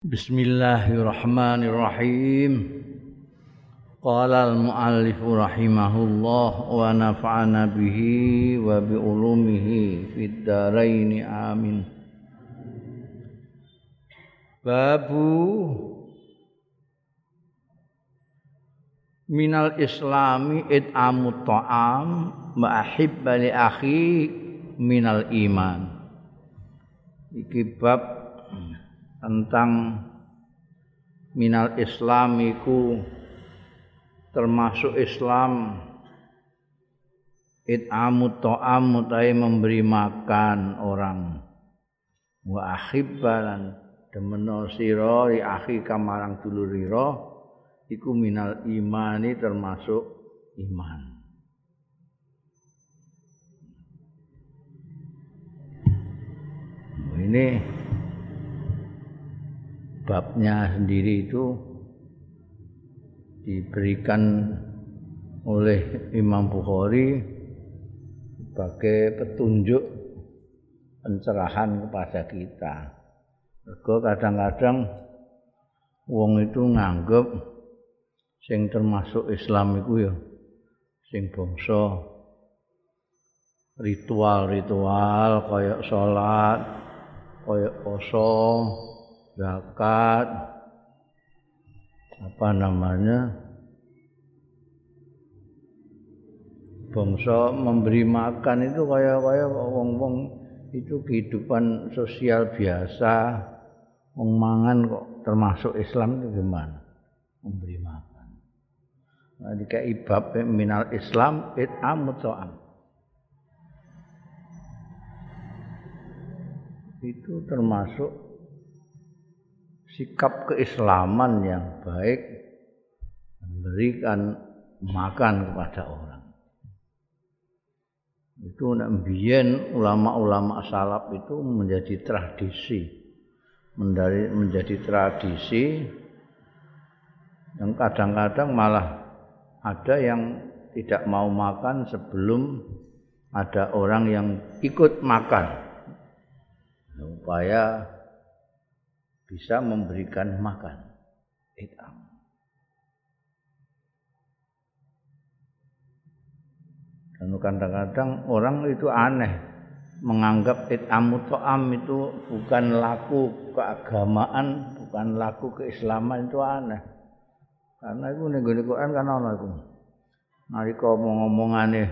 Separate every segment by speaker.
Speaker 1: Bismillahirrahmanirrahim. Qala al-muallif rahimahullah wa nafa'ana bihi wa bi ulumihi fid dharain amin. Babu minal islami it'amu ta'am wa ahibba li akhi minal iman. Iki bab tentang minal islamiku termasuk Islam it'amu ta'am mutai memberi makan orang. Wa akhibbalan demeno sira ri akhi kamarang dulurira iku minal imani termasuk iman. Ini babnya sendiri itu diberikan oleh Imam Bukhari sebagai petunjuk pencerahan kepada kita. Mergo kadang-kadang wong itu nganggep sing termasuk Islam itu ya sing bangsa ritual-ritual kayak salat, kayak poso, zakat apa namanya bangsa memberi makan itu kaya kaya wong-wong itu kehidupan sosial biasa. Wong mangan kok termasuk Islam itu gimana? Memberi makan. Nah jika ibab minal Islam it amut itu termasuk sikap keislaman yang baik memberikan makan kepada orang. Itu biyen ulama-ulama salaf itu menjadi tradisi. menjadi tradisi yang kadang-kadang malah ada yang tidak mau makan sebelum ada orang yang ikut makan supaya bisa memberikan makan itam. Dan kadang-kadang orang itu aneh menganggap itamu to'am itu bukan laku keagamaan, bukan laku keislaman itu aneh. Karena itu nih Quran kan ana iku. Nalika omong-omongane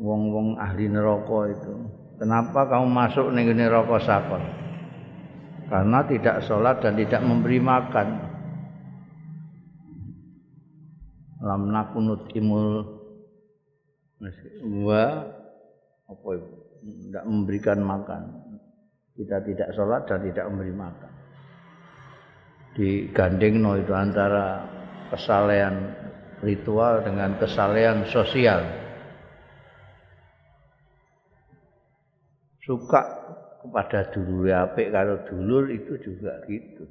Speaker 1: wong-wong ahli neraka itu. Kenapa kamu masuk ning neraka sakon? Karena tidak sholat dan tidak memberi makan. Lam nakunut imul wa apa? Tidak memberikan makan. Kita tidak sholat dan tidak memberi makan. Digandeng no itu antara kesalehan ritual dengan kesalehan sosial. Suka kepada dulur apik karo dulur itu juga gitu.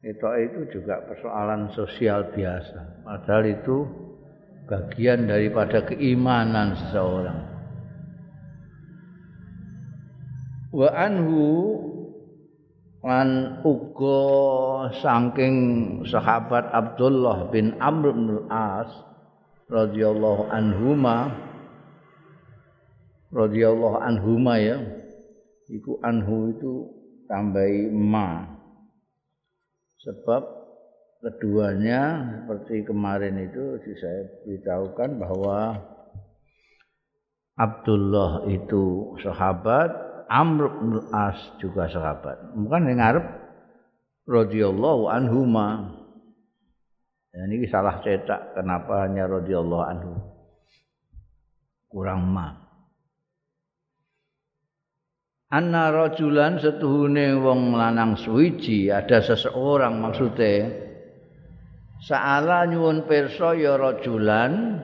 Speaker 1: Itu itu juga persoalan sosial biasa. Padahal itu bagian daripada keimanan seseorang. Wa anhu lan uga saking sahabat Abdullah bin Amr bin As radhiyallahu anhuma radhiyallahu anhuma ya iku anhu itu tambahi ma. Sebab keduanya seperti kemarin itu saya beritahukan bahwa Abdullah itu sahabat Amr bin As juga sahabat. Bukan yang ngarep radhiyallahu anhuma. Ya, ini salah cetak kenapa hanya radhiyallahu anhu. Kurang ma anna rajulan setuhune wong lanang suwiji. Ada seseorang maksude saala nyuwun pirsa ya rajulan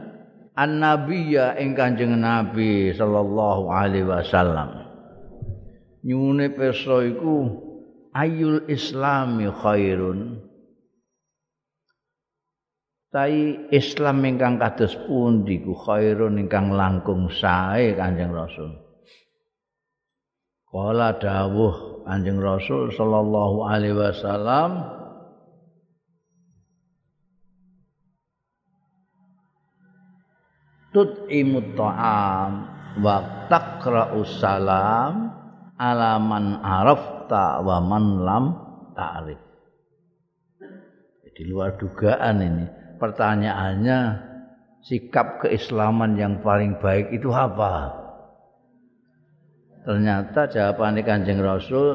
Speaker 1: annabiyya ing kanjeng nabi sallallahu alaihi wasallam. Nyuwune pirsa iku ayul islami khairun. Tai islam ingkang kados pundi ku khairun ingkang langkung sae kanjeng rasul Kala dawuh Kanjeng Rasul sallallahu alaihi wasallam tut'imut ta'am wa taqra'us salam ala man arafta wa man lam ta'rif. Di luar dugaan ini. Pertanyaannya sikap keislaman yang paling baik itu apa? Ternyata jawabannya Kanjeng Rasul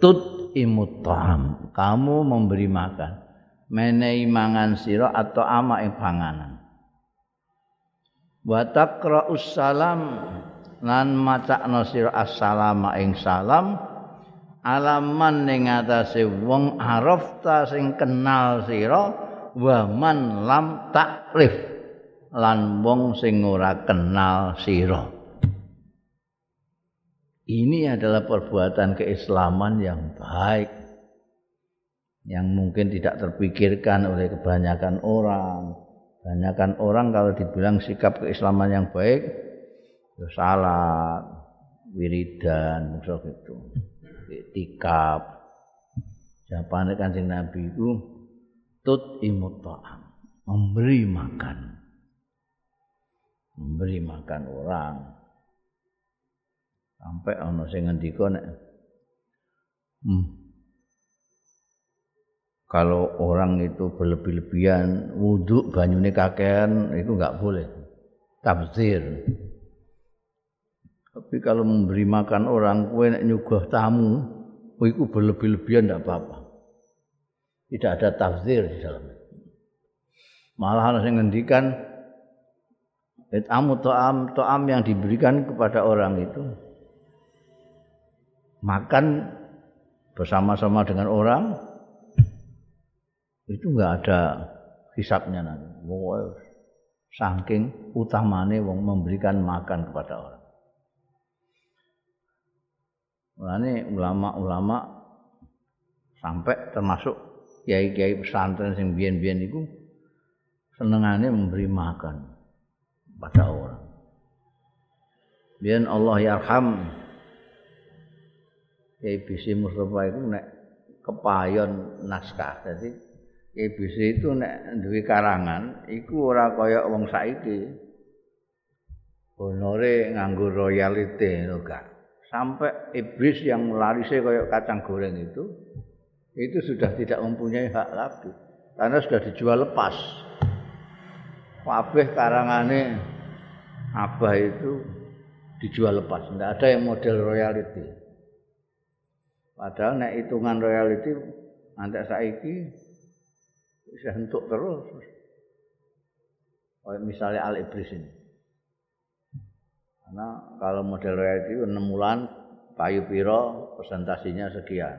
Speaker 1: tut imutam. Kamu memberi makan. Menehi mangan sira atau ama ing panganan. Wa taqra'us salam lan macakno sira assalama ing salam alaman ning atase wong arafta sing kenal sira wa man lam takrif lan wong sing ora kenal sira. Ini adalah perbuatan keislaman yang baik yang mungkin tidak terpikirkan oleh kebanyakan orang. Kebanyakan orang kalau dibilang sikap keislaman yang baik, ya salat, wiridan, musuh itu, tikap. Jawabannya kancing Nabi itu tut imut memberi makan, memberi makan orang sampai ana sing ngendika nek hmm, kalau orang itu berlebih-lebihan wudhu banyune kakean itu nggak boleh. Tafsir tapi kalau memberi makan orang kue nek nyugah tamu itu berlebih-lebihan tidak apa-apa. Tidak ada tafsir di dalamnya. Malah harus ngendikan Amu to'am to'am yang diberikan kepada orang itu makan bersama-sama dengan orang itu enggak ada hisapnya nanti. Wow, saking utamane wong memberikan makan kepada orang. Mulane ulama-ulama sampai termasuk kiai-kiai pesantren sing biyen-biyen iku senengane memberi makan pada orang. Biyen Allah yarham Kiai Bisi Mustafa itu nek kepayon naskah. Jadi Kiai Bisi itu nek duwe karangan iku ora kaya wong saiki. Honore nganggo royalty enggak. Sampai iblis yang larisnya kaya kacang goreng itu itu sudah tidak mempunyai hak lagi karena sudah dijual lepas. Kabeh karangane Abah itu dijual lepas, tidak ada yang model royalty. Padahal nek hitungan royalty antek saiki bisa entuk terus. Kayak misalnya Al Ibris ini. Karena kalau model royalty 6 bulan payu piro presentasinya sekian.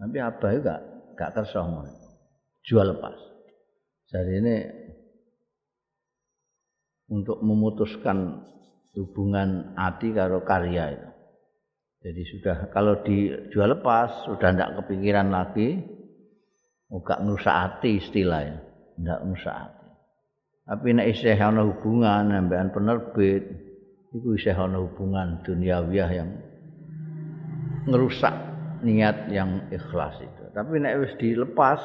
Speaker 1: Tapi apa juga gak kersa Jual lepas. Jadi ini untuk memutuskan hubungan hati karo karya itu. Jadi sudah kalau dijual lepas sudah tidak kepikiran lagi, muka hati istilahnya, tidak hati. Tapi nek isih ana hubungan ambekan penerbit, itu isih ana hubungan duniawiyah yang ngerusak niat yang ikhlas itu. Tapi nek wis dilepas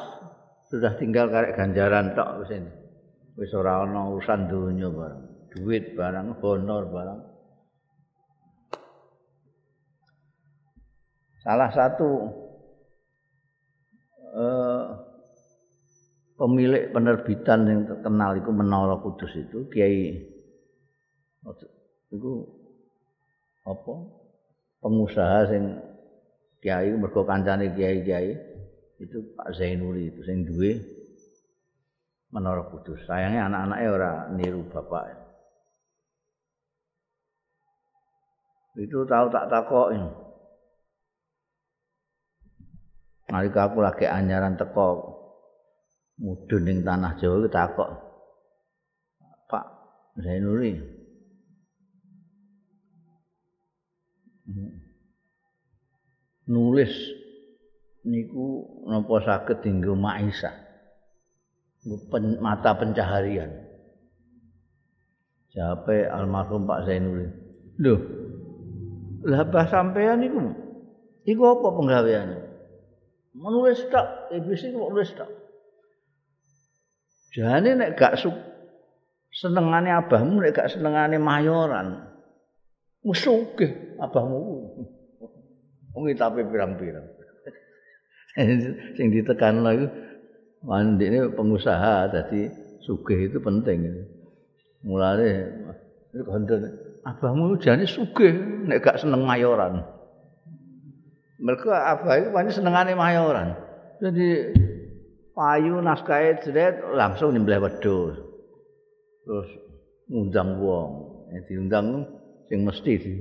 Speaker 1: sudah tinggal karek ganjaran tok wis ini. Wis ora ana urusan dunya barang, duit barang, honor barang. Salah satu eh, pemilik penerbitan yang terkenal itu Menara Kudus itu Kiai itu apa pengusaha sing Kiai mergo kancane Kiai-kiai itu Pak Zainuri itu sing duwe Menara Kudus. Sayangnya anak-anaknya ora niru bapak. Itu tahu tak takok ini. Nalika aku lagi anyaran teko mudun ning tanah Jawa iki takok Pak Zainuri nulis niku napa saged dinggo maisa pen, mata pencaharian jawabe almarhum Pak Zainuri lho Lah bah sampean iku. Iku apa penggaweane? Menulis tak, iblis iku menulis tak. Jane nek gak su senengane abahmu nek gak senengane mayoran. Musuge abahmu. Wong tapi pirang-pirang. Sing ditekan lho iku mandine pengusaha dadi sugih itu penting. Mulane kandha abahmu jane sugih nek gak seneng mayoran. Mereka abah itu paling senengane mayoran. Jadi payu naskahe jret langsung nyembelih wedhus. Terus ngundang wong, yang diundang sing mesti di,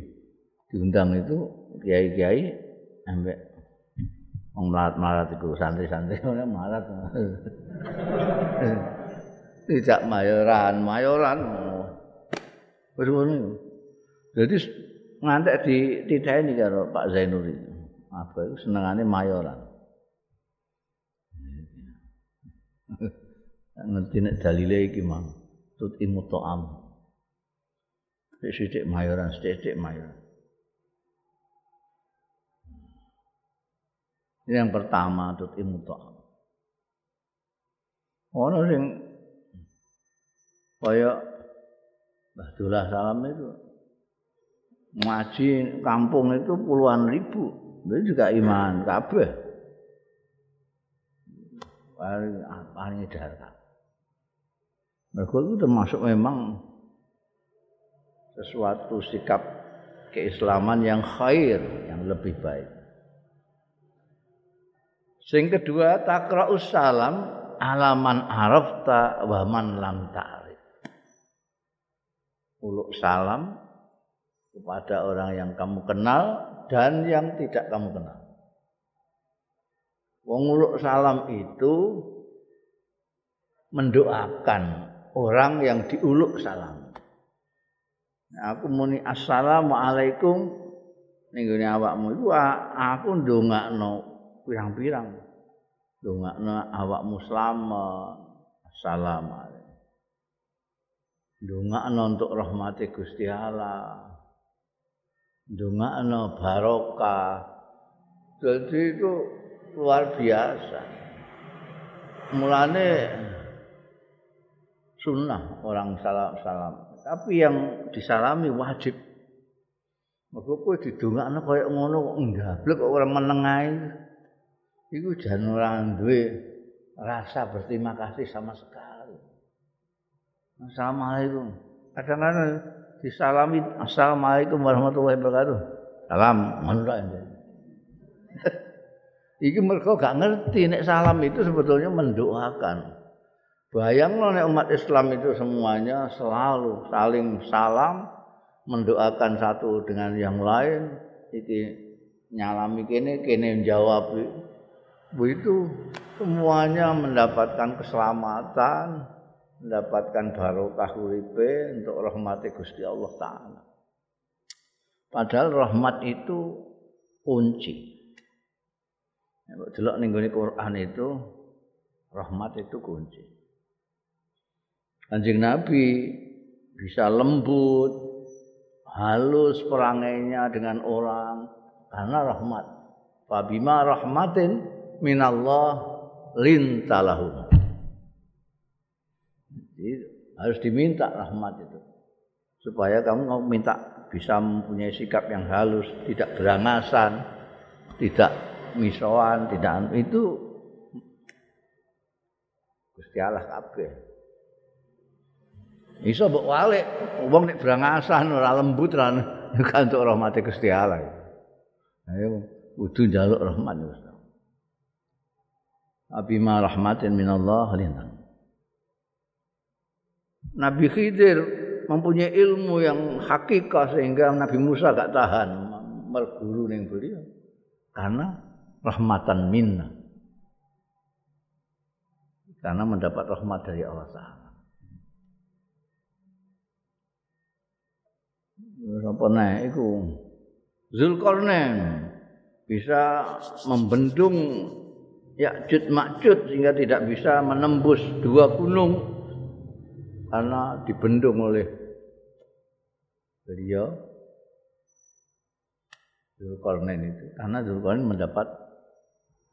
Speaker 1: diundang itu kiai-kiai ambek wong marat-marat iku santri-santri ora marat. Tidak mayoran, mayoran. Wis ngono. Jadi ngantek di karo Pak Zainur Apa itu senengane mayoran. Ngerti nek dalile iki mang. Tut imu to'am. Sithik mayoran, sithik mayoran. Ini yang pertama tut imu to'am. Ono sing kaya Mbah Salam itu ngaji kampung itu puluhan ribu itu juga iman kabeh paling darah mereka itu termasuk memang sesuatu sikap keislaman yang khair yang lebih baik. Sing kedua takra'us salam alaman arafta wa man lam ta'rif. Uluk salam kepada orang yang kamu kenal dan yang tidak kamu kenal. Wong salam itu mendoakan orang yang diuluk salam. Nah, aku muni assalamualaikum ning gone awakmu iku aku ndongakno pirang-pirang. Ndongakno awakmu selamat. Assalamualaikum. Ndongakno untuk rahmati Gusti Allah. Ndongakno barokah. Jadi itu luar biasa. Mulane sunnah orang salam-salam. Tapi yang disalami wajib. Mergo kowe didongakno kaya ngono kok ndablek kok ora menengae. Iku jan ora duwe rasa berterima kasih sama sekali. Assalamualaikum. Kadang-kadang disalami. Assalamualaikum warahmatullahi wabarakatuh. Salam ngono iki mereka gak ngerti nek salam itu sebetulnya mendoakan. Bayangno nek umat Islam itu semuanya selalu saling salam mendoakan satu dengan yang lain. Iki nyalami kene kene jawab. Itu semuanya mendapatkan keselamatan mendapatkan barokah uripe untuk rahmat Gusti Allah taala. Padahal rahmat itu kunci. Nek delok ning Quran itu rahmat itu kunci. Kanjeng Nabi bisa lembut, halus perangainya dengan orang karena rahmat. Fabima rahmatin minallah lintalahum. Harus diminta rahmat itu. Supaya kamu mau minta bisa mempunyai sikap yang halus, tidak berangasan, tidak misoan, tidak itu Gusti Allah kabeh. Iso mbok walik, wong nek berangasan ora lembut ora untuk rahmat Gusti Allah. Ayo kudu njaluk rahmat Gusti. Abi ma rahmatin minallah lintan. Nabi Khidir mempunyai ilmu yang hakikat sehingga Nabi Musa gak tahan merguru ning beliau karena rahmatan minna karena mendapat rahmat dari Allah Taala. Apa nih? Iku Zulkarnain bisa membendung Ya'jud Ma'jud sehingga tidak bisa menembus dua gunung karena dibendung oleh beliau Zulkarnain itu karena Zulkarnain mendapat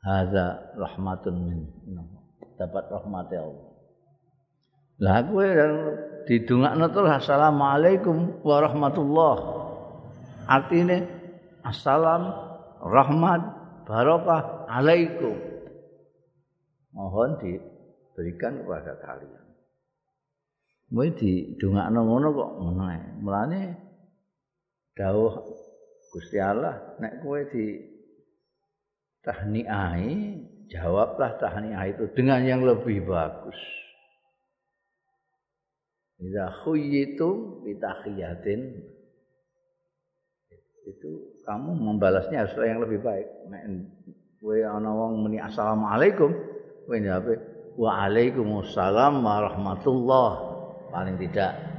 Speaker 1: hadza rahmatun min dapat rahmat Allah. Lah kowe didongakno terus assalamualaikum warahmatullah. Artinya assalam rahmat barokah alaikum. Mohon diberikan kepada kalian. Kowe didongakno ngono kok ngono ae. Mulane dawuh Gusti Allah nek kowe di tahniai jawablah tahniah itu dengan yang lebih bagus. Idza khuyyitum bi itu kamu membalasnya harus yang lebih baik. Nek kowe ana wong muni assalamualaikum, kowe jawab waalaikumsalam warahmatullah. Paling tidak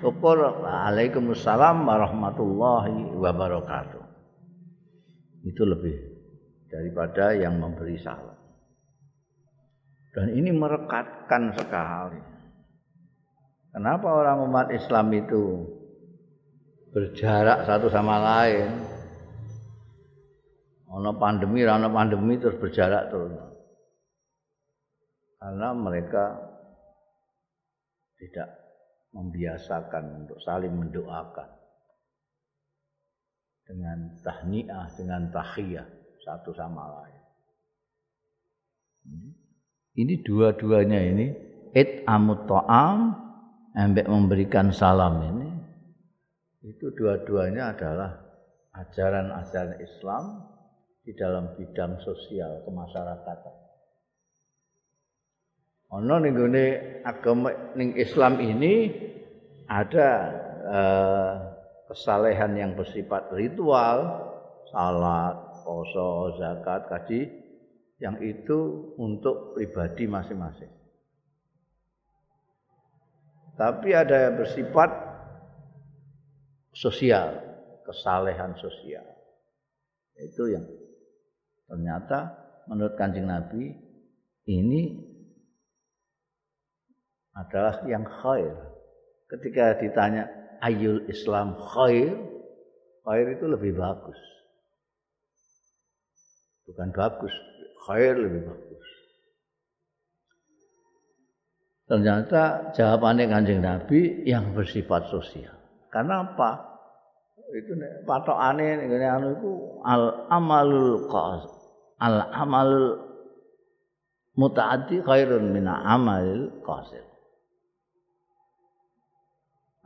Speaker 1: Ukur Waalaikumsalam warahmatullahi wabarakatuh. Itu lebih daripada yang memberi salam. Dan ini merekatkan sekali. Kenapa orang umat Islam itu berjarak satu sama lain? Ono pandemi, ono pandemi terus berjarak terus. Karena mereka tidak membiasakan untuk saling mendoakan dengan tahniah, dengan tahiyah satu sama lain. Ini dua-duanya ini it amut ta'am embek memberikan salam ini itu dua-duanya adalah ajaran-ajaran Islam di dalam bidang sosial kemasyarakatan. Ono ning gone agama ning Islam ini ada eh, kesalehan yang bersifat ritual, salat, poso, zakat, kaji yang itu untuk pribadi masing-masing. Tapi ada yang bersifat sosial, kesalehan sosial. Itu yang ternyata menurut Kanjeng Nabi ini adalah yang khair. Ketika ditanya ayul Islam khair, khair itu lebih bagus. Bukan bagus, khair lebih bagus. Ternyata jawabannya kanjeng Nabi yang bersifat sosial. Karena apa? Itu patokane ngene anu iku al amalul qas. Al amalul mutaaddi khairun min amalil qasir.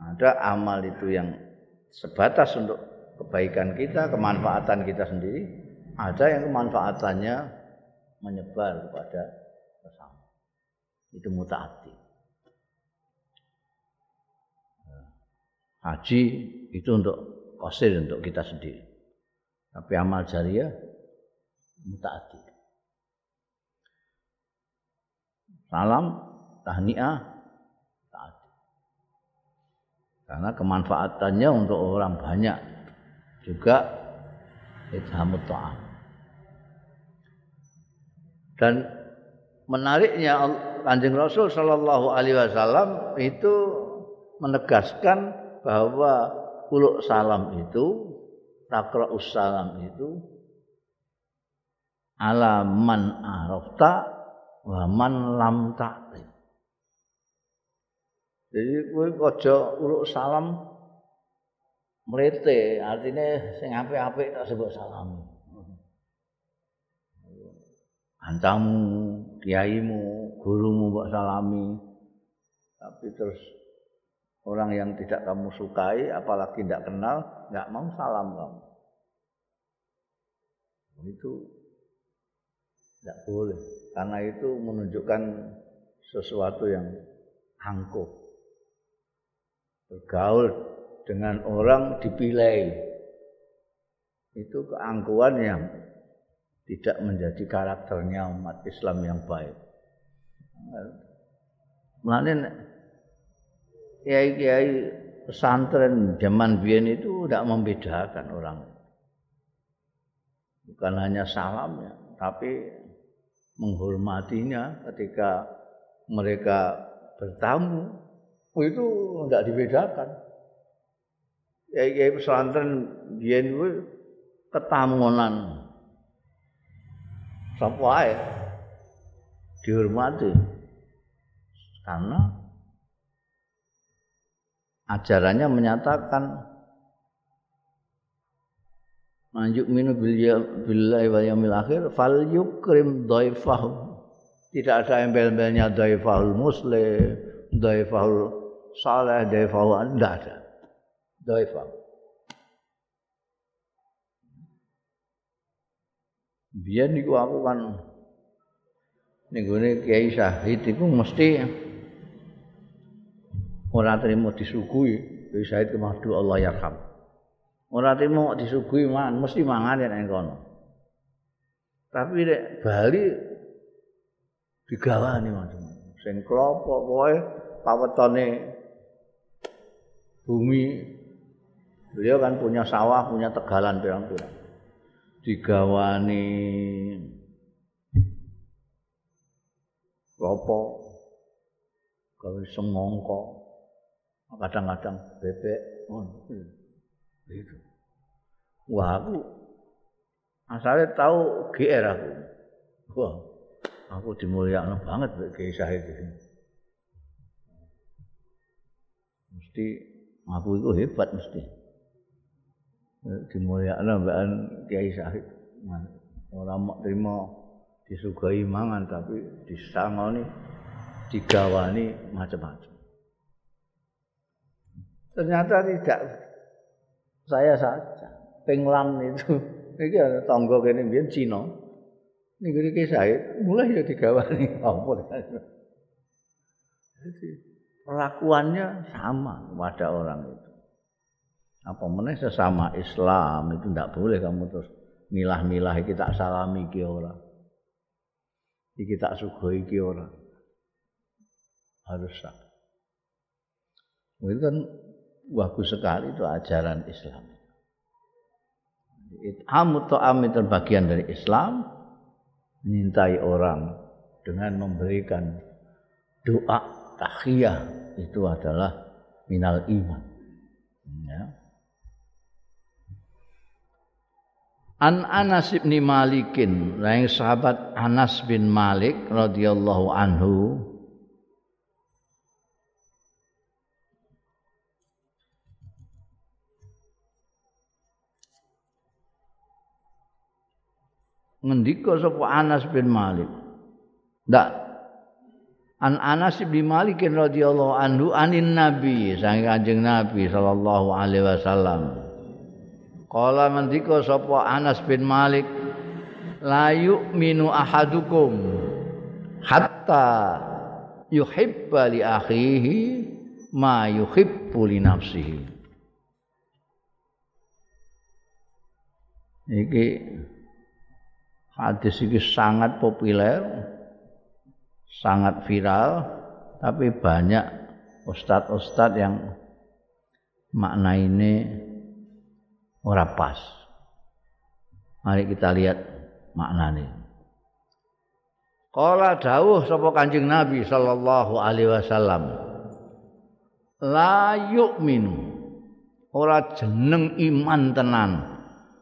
Speaker 1: Ada amal itu yang sebatas untuk kebaikan kita, kemanfaatan kita sendiri, ada yang kemanfaatannya menyebar kepada sesama. Itu mutaati. Haji itu untuk kosir untuk kita sendiri. Tapi amal jariah mutaati. Salam, tahniah, karena kemanfaatannya untuk orang banyak juga ithamut ta'am. Dan menariknya Kanjeng Rasul Shallallahu Alaihi Wasallam itu menegaskan bahwa uluk salam itu takra'us salam itu ala man arafta wa man lam ta'rif Jadi kowe aja uruk salam mlete, artine sing apik-apik tak sebut salam. Ancamu, kiaimu, gurumu mbok salami. Tapi terus orang yang tidak kamu sukai, apalagi tidak kenal, nggak mau salam kamu. Itu tidak boleh, karena itu menunjukkan sesuatu yang angkuh. Bergaul dengan orang dipilih itu keangkuhan yang tidak menjadi karakternya umat Islam yang baik. Mulane kiai-kiai pesantren zaman biyen itu tidak membedakan orang. Bukan hanya salamnya, tapi menghormatinya ketika mereka bertamu itu enggak dibedakan. Ya pesantren biyen kuwi ketamunan. Sapa ae dihormati. Karena ajarannya menyatakan manjuk minu billahi wal yaumil akhir fal yukrim dhaifahu tidak ada embel-embelnya dhaifahul muslim dhaifahul saleh dhaifahul tidak ada dhaifah biar niku aku kan ning kiai syahid iku mesti ora trimo disuguhi kiai syahid kemahdu Allah yarham ora trimo disuguhi man mesti mangan nek kono. Tapi nek Bali digawani macam sing klopo kowe pawetone bumi beliau kan punya sawah punya tegalan pirang-pirang. Digawani klopo gawe semongko kadang-kadang bebek oh, itu wah aku asalnya tahu GR aku. Wah aku dimuliakan banget kisah itu mesti aku itu hebat mesti. Dimuliakan mbak Kiai Syahid. Orang mau terima disugai mangan tapi disangoni digawani macam-macam ternyata tidak. Saya saja penglam itu. Ini ada tonggo kene biyen Cina. Niku iki saya mulai ya digawani. Apa? Jadi perlakuannya sama pada orang itu. Apa meneh sesama Islam itu tidak boleh kamu terus milah-milah kita salami ki orang iki tak sugoi iki ora. Harus sah. Itu kan bagus sekali itu ajaran Islam. It'amu ta'am itu bagian dari Islam menyintai orang dengan memberikan doa tahiyah itu adalah minal iman ya. An Anas bin Malikin, yang sahabat Anas bin Malik radhiyallahu anhu ngendika sapa Anas bin Malik. Ndak An Anas bin Malik radhiyallahu anhu anin Nabi, sang Kanjeng Nabi sallallahu alaihi wasallam. Kala mendika sapa Anas bin Malik la yu'minu ahadukum hatta yuhibba li akhihi ma yuhibbu li nafsihi. Iki hadis ini sangat populer, sangat viral, tapi banyak ustadz-ustadz yang makna ini ora pas. Mari kita lihat maknanya. Kala dawuh sapa Kanjeng Nabi sallallahu alaihi wasallam. La yu'minu. Ora jeneng iman tenan.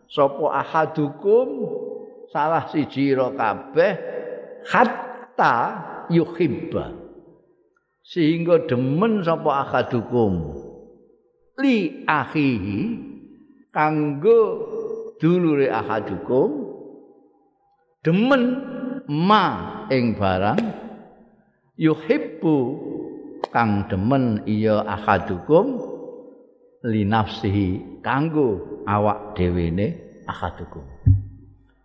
Speaker 1: Sapa ahadukum salah siji kabeh hatta yuhibba. Sehingga demen sapa ahadukum li akhihi kanggo dulure ahadukum demen ma ing barang. Yuhibbu kang demen iya ahadukum li nafsihi kanggo awak dhewene ahadukum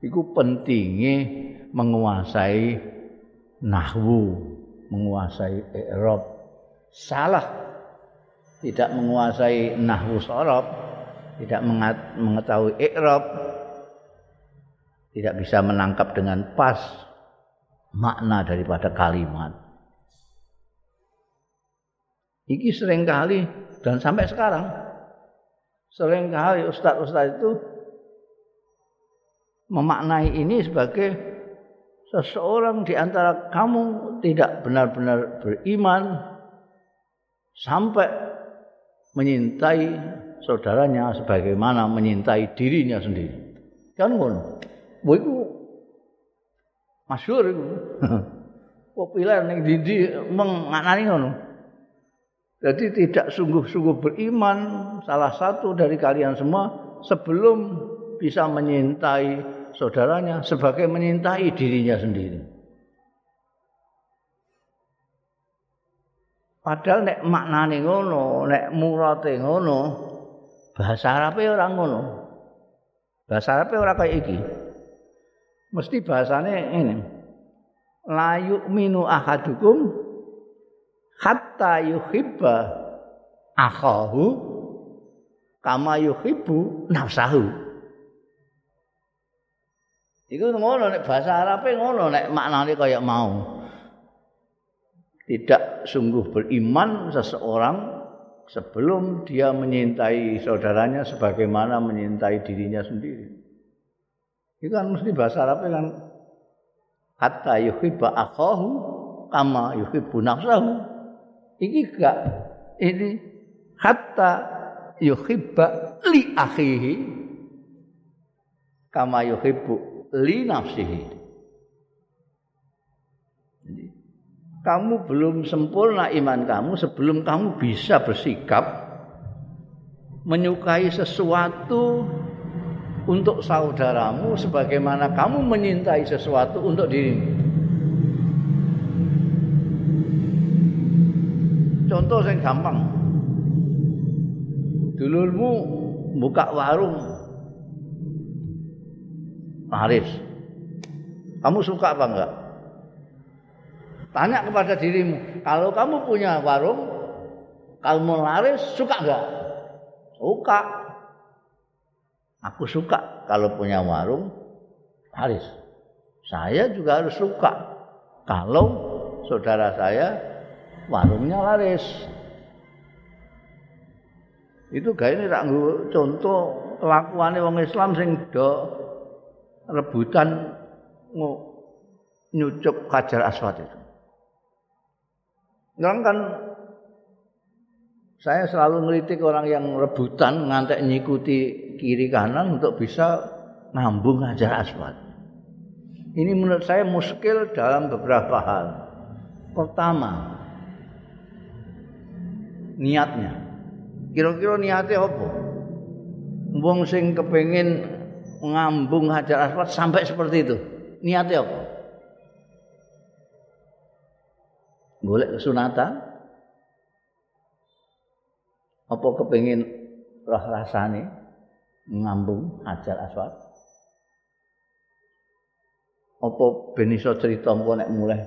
Speaker 1: iku pentinge menguasai nahwu menguasai i'rab. Salah. Tidak menguasai nahwu sorab tidak mengetahui ikrab tidak bisa menangkap dengan pas makna daripada kalimat. Iki sering kali dan sampai sekarang sering kali ustaz-ustaz itu memaknai ini sebagai seseorang di antara kamu tidak benar-benar beriman sampai menyintai saudaranya sebagaimana menyintai dirinya sendiri. Kan ngono. Kowe iku masyhur iku. Populer ning ndi meng nganani ngono. Jadi tidak sungguh-sungguh beriman salah satu dari kalian semua sebelum bisa menyintai saudaranya sebagai menyintai dirinya sendiri. Padahal nek maknane ngono, nek murate ngono, bahasa Arabe ora ngono. Bahasa Arabe ora kaya iki. Mesti bahasane ini. La yu'minu ahadukum hatta yuhibba akhahu kama yuhibbu nafsahu. Iku ngono nek bahasa Arabe ngono nek maknane kaya mau. Tidak sungguh beriman seseorang sebelum dia menyintai saudaranya sebagaimana menyintai dirinya sendiri. Itu kan mesti bahasa Arab kan hatta yuhibba akhahu kama yuhibbu nafsahu. Iki gak ini hatta yuhibba li akhihi kama yuhibbu li nafsihi. Kamu belum sempurna iman kamu sebelum kamu bisa bersikap menyukai sesuatu untuk saudaramu sebagaimana kamu menyintai sesuatu untuk dirimu. contoh yang gampang dulurmu buka warung laris kamu suka apa enggak? Tanya kepada dirimu kalau kamu punya warung kalau mau laris suka enggak? Suka. Aku suka kalau punya warung laris. Saya juga harus suka kalau saudara saya warungnya laris. Itu gawe ini tak contoh kelakuannya wong Islam sing do rebutan nyucup kajar aswad itu. Nggak kan saya selalu ngelitik orang yang rebutan ngantek nyikuti kiri kanan untuk bisa nambung hajar aswad. Ini menurut saya muskil dalam beberapa hal. Pertama, niatnya. Kira-kira niatnya apa? Wong sing kepengin ngambung Hajar Aswad sampai seperti itu. Niatnya apa? Golek kesunatan? Apa kepengin roh rasane ngambung Hajar Aswad? Apa ben iso cerita nek mulai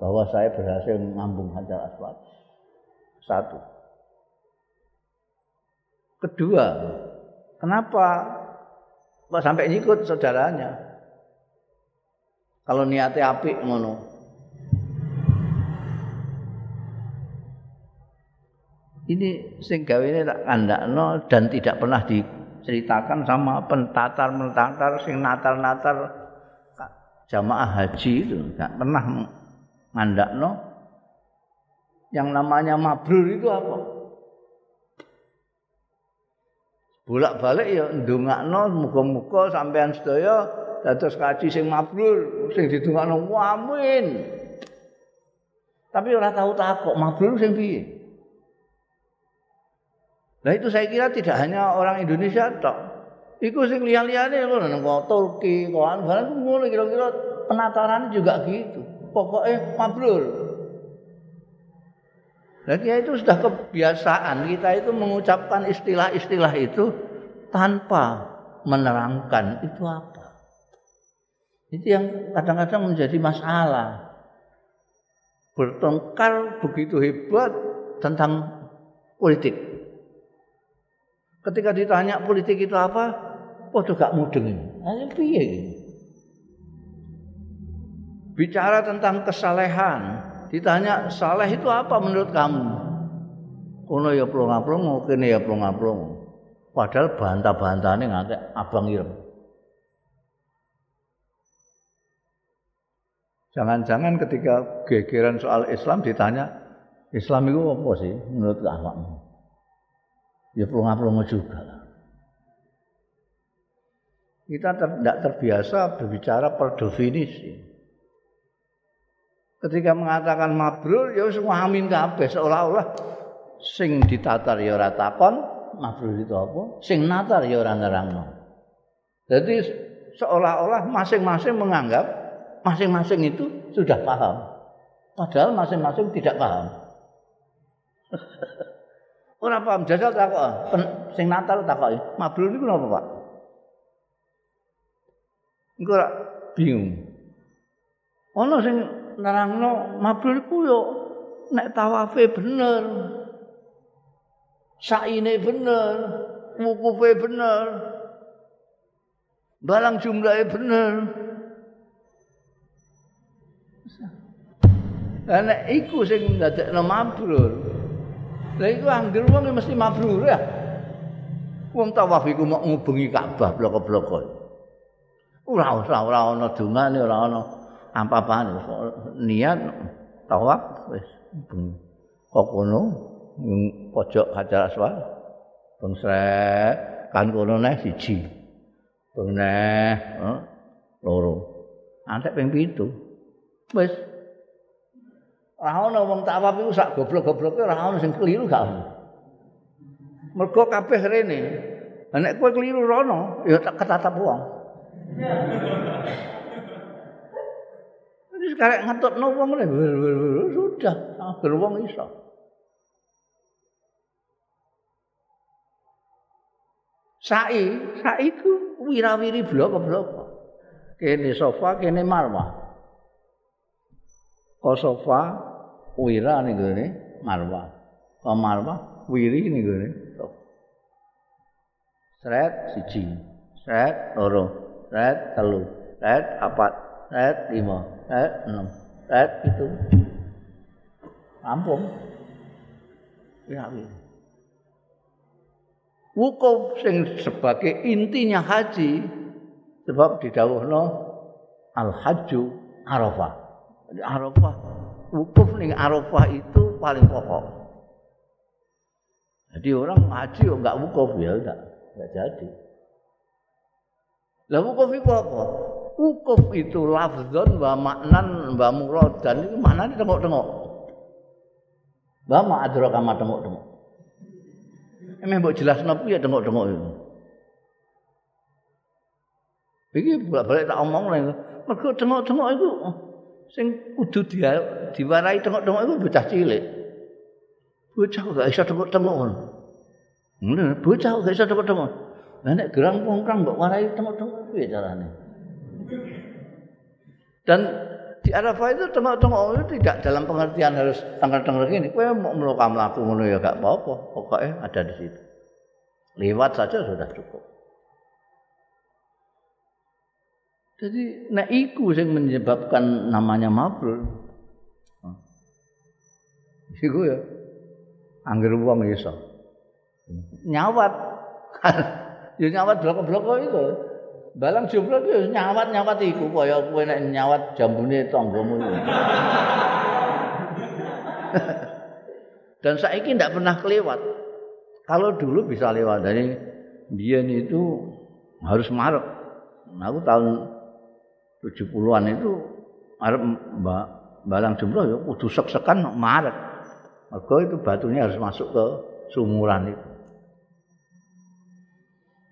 Speaker 1: bahwa saya berhasil ngambung Hajar Aswad? Satu. Kedua, kenapa kok sampai nyikut saudaranya? Kalau niatnya api ngono. Ini sing gawe ini tak kandakno dan tidak pernah diceritakan sama pentatar-pentatar sing natal-natal jamaah haji itu enggak pernah ngandakno yang namanya mabrur itu apa? Bolak-balik ya ndongakno muga-muga sampean sedaya dados kaji sing mabrur, sing didongakno amin. Tapi ora tahu takok mabrur sing piye. Nah itu saya kira tidak hanya orang Indonesia tok. Iku sing liya-liyane ngono nang Turki, kok ngono kira-kira penataran juga gitu. Pokoknya mabrur. Ya itu sudah kebiasaan kita itu mengucapkan istilah-istilah itu tanpa menerangkan itu apa. Itu yang kadang-kadang menjadi masalah. Bertengkar begitu hebat tentang politik. Ketika ditanya politik itu apa, podo gak mudeng. Nah, piye? Bicara tentang kesalehan, Ditanya saleh itu apa menurut kamu? Kono ya plong-plong, kene ya plong-plong. Padahal bantah-bantahane ngake abang ireng. Jangan-jangan ketika gegeran soal Islam ditanya, Islam itu apa sih menurut kamu? Ya plong-plong juga. Kita tidak terbiasa berbicara per definisi. Ketika mengatakan mabrur ya semua amin kabeh seolah-olah sing ditatar ya ora takon mabrur itu apa, sing natar ya ora nerangno. Jadi seolah-olah masing-masing menganggap masing-masing itu sudah paham. Padahal masing-masing tidak paham. Ora paham jajal takok. Sing natar takoki, mabrur niku napa, Pak? Engko bingung. Ana sing nerangno mabrur ku yo nek tawafe bener. Saine bener, wukufe bener. Balang jumlahe bener. Lah nek iku sing ndadekno mabrur. Lah iku anggere wong mesti mabrur ya. Wong tawaf iku mau ngubengi Ka'bah blok-blok. Ora ora ora ana dungane ora ana apa-apaan niat tawaf wis kok kono pojok Hajar Aswad bang kan kono neh siji bang neh eh, loro. Antek ping pitu wis. Ora ana wong tawaf iku sak goblok-gobloke ora ana sing keliru gak ono. Mergo kabeh rene nek kowe keliru rono ya tak ketatap wong karek ngetutno wong sudah agar wong iso. Sa'i, sa'i ku wirawiri blok-blok. Kene sofa, kene marwah. Ko sofa wira ning gone marwah. Ko marwah wiri ning gone Sret siji, sret loro, sret telu, sret apat, sret lima, eh, enam, eh, itu, rampung, ya, wukuf sing sebagai intinya haji, sebab di al haju arafah, jadi arafah, wukuf nih arafah itu paling pokok. Jadi orang haji enggak wukuf ya enggak, enggak jadi. Lah wukuf itu apa? Wukuf itu lafzon wa maknan wa muradan itu maknanya tengok-tengok. Wa ma adraka ma tengok-tengok. Emang mbok jelasno piye tengok-tengok itu. Iki bolak-balik tak omong lho. Mergo tengok-tengok itu sing kudu dia diwarai tengok-tengok itu bocah cilik. Bocah gak iso tengok-tengok. Ngono, bocah gak iso tengok-tengok. Lah nek gerang pongkang mbok warai tengok-tengok piye carane? Dan di Arafah itu tengok-tengok itu tidak dalam pengertian harus tanggal-tanggal gini. Kue mau melakukan melaku ngono ya gak apa-apa. Pokoknya ada di situ. Lewat saja sudah cukup. Jadi nek iku sing menyebabkan namanya mabrur. Iku ya. Angger wong iso. Nyawat. ya nyawat blok-blok itu. Balang jomblo itu nyawat-nyawat iku kaya kowe nek nyawat jambune tanggamu. Dan saiki ndak pernah kelewat. Kalau dulu bisa lewat dari biyen itu harus Maret. Aku tahun 70-an itu arep Mbak Balang jomblo ya kudu sek-sekan Maret. Mergo itu batunya harus masuk ke sumuran itu.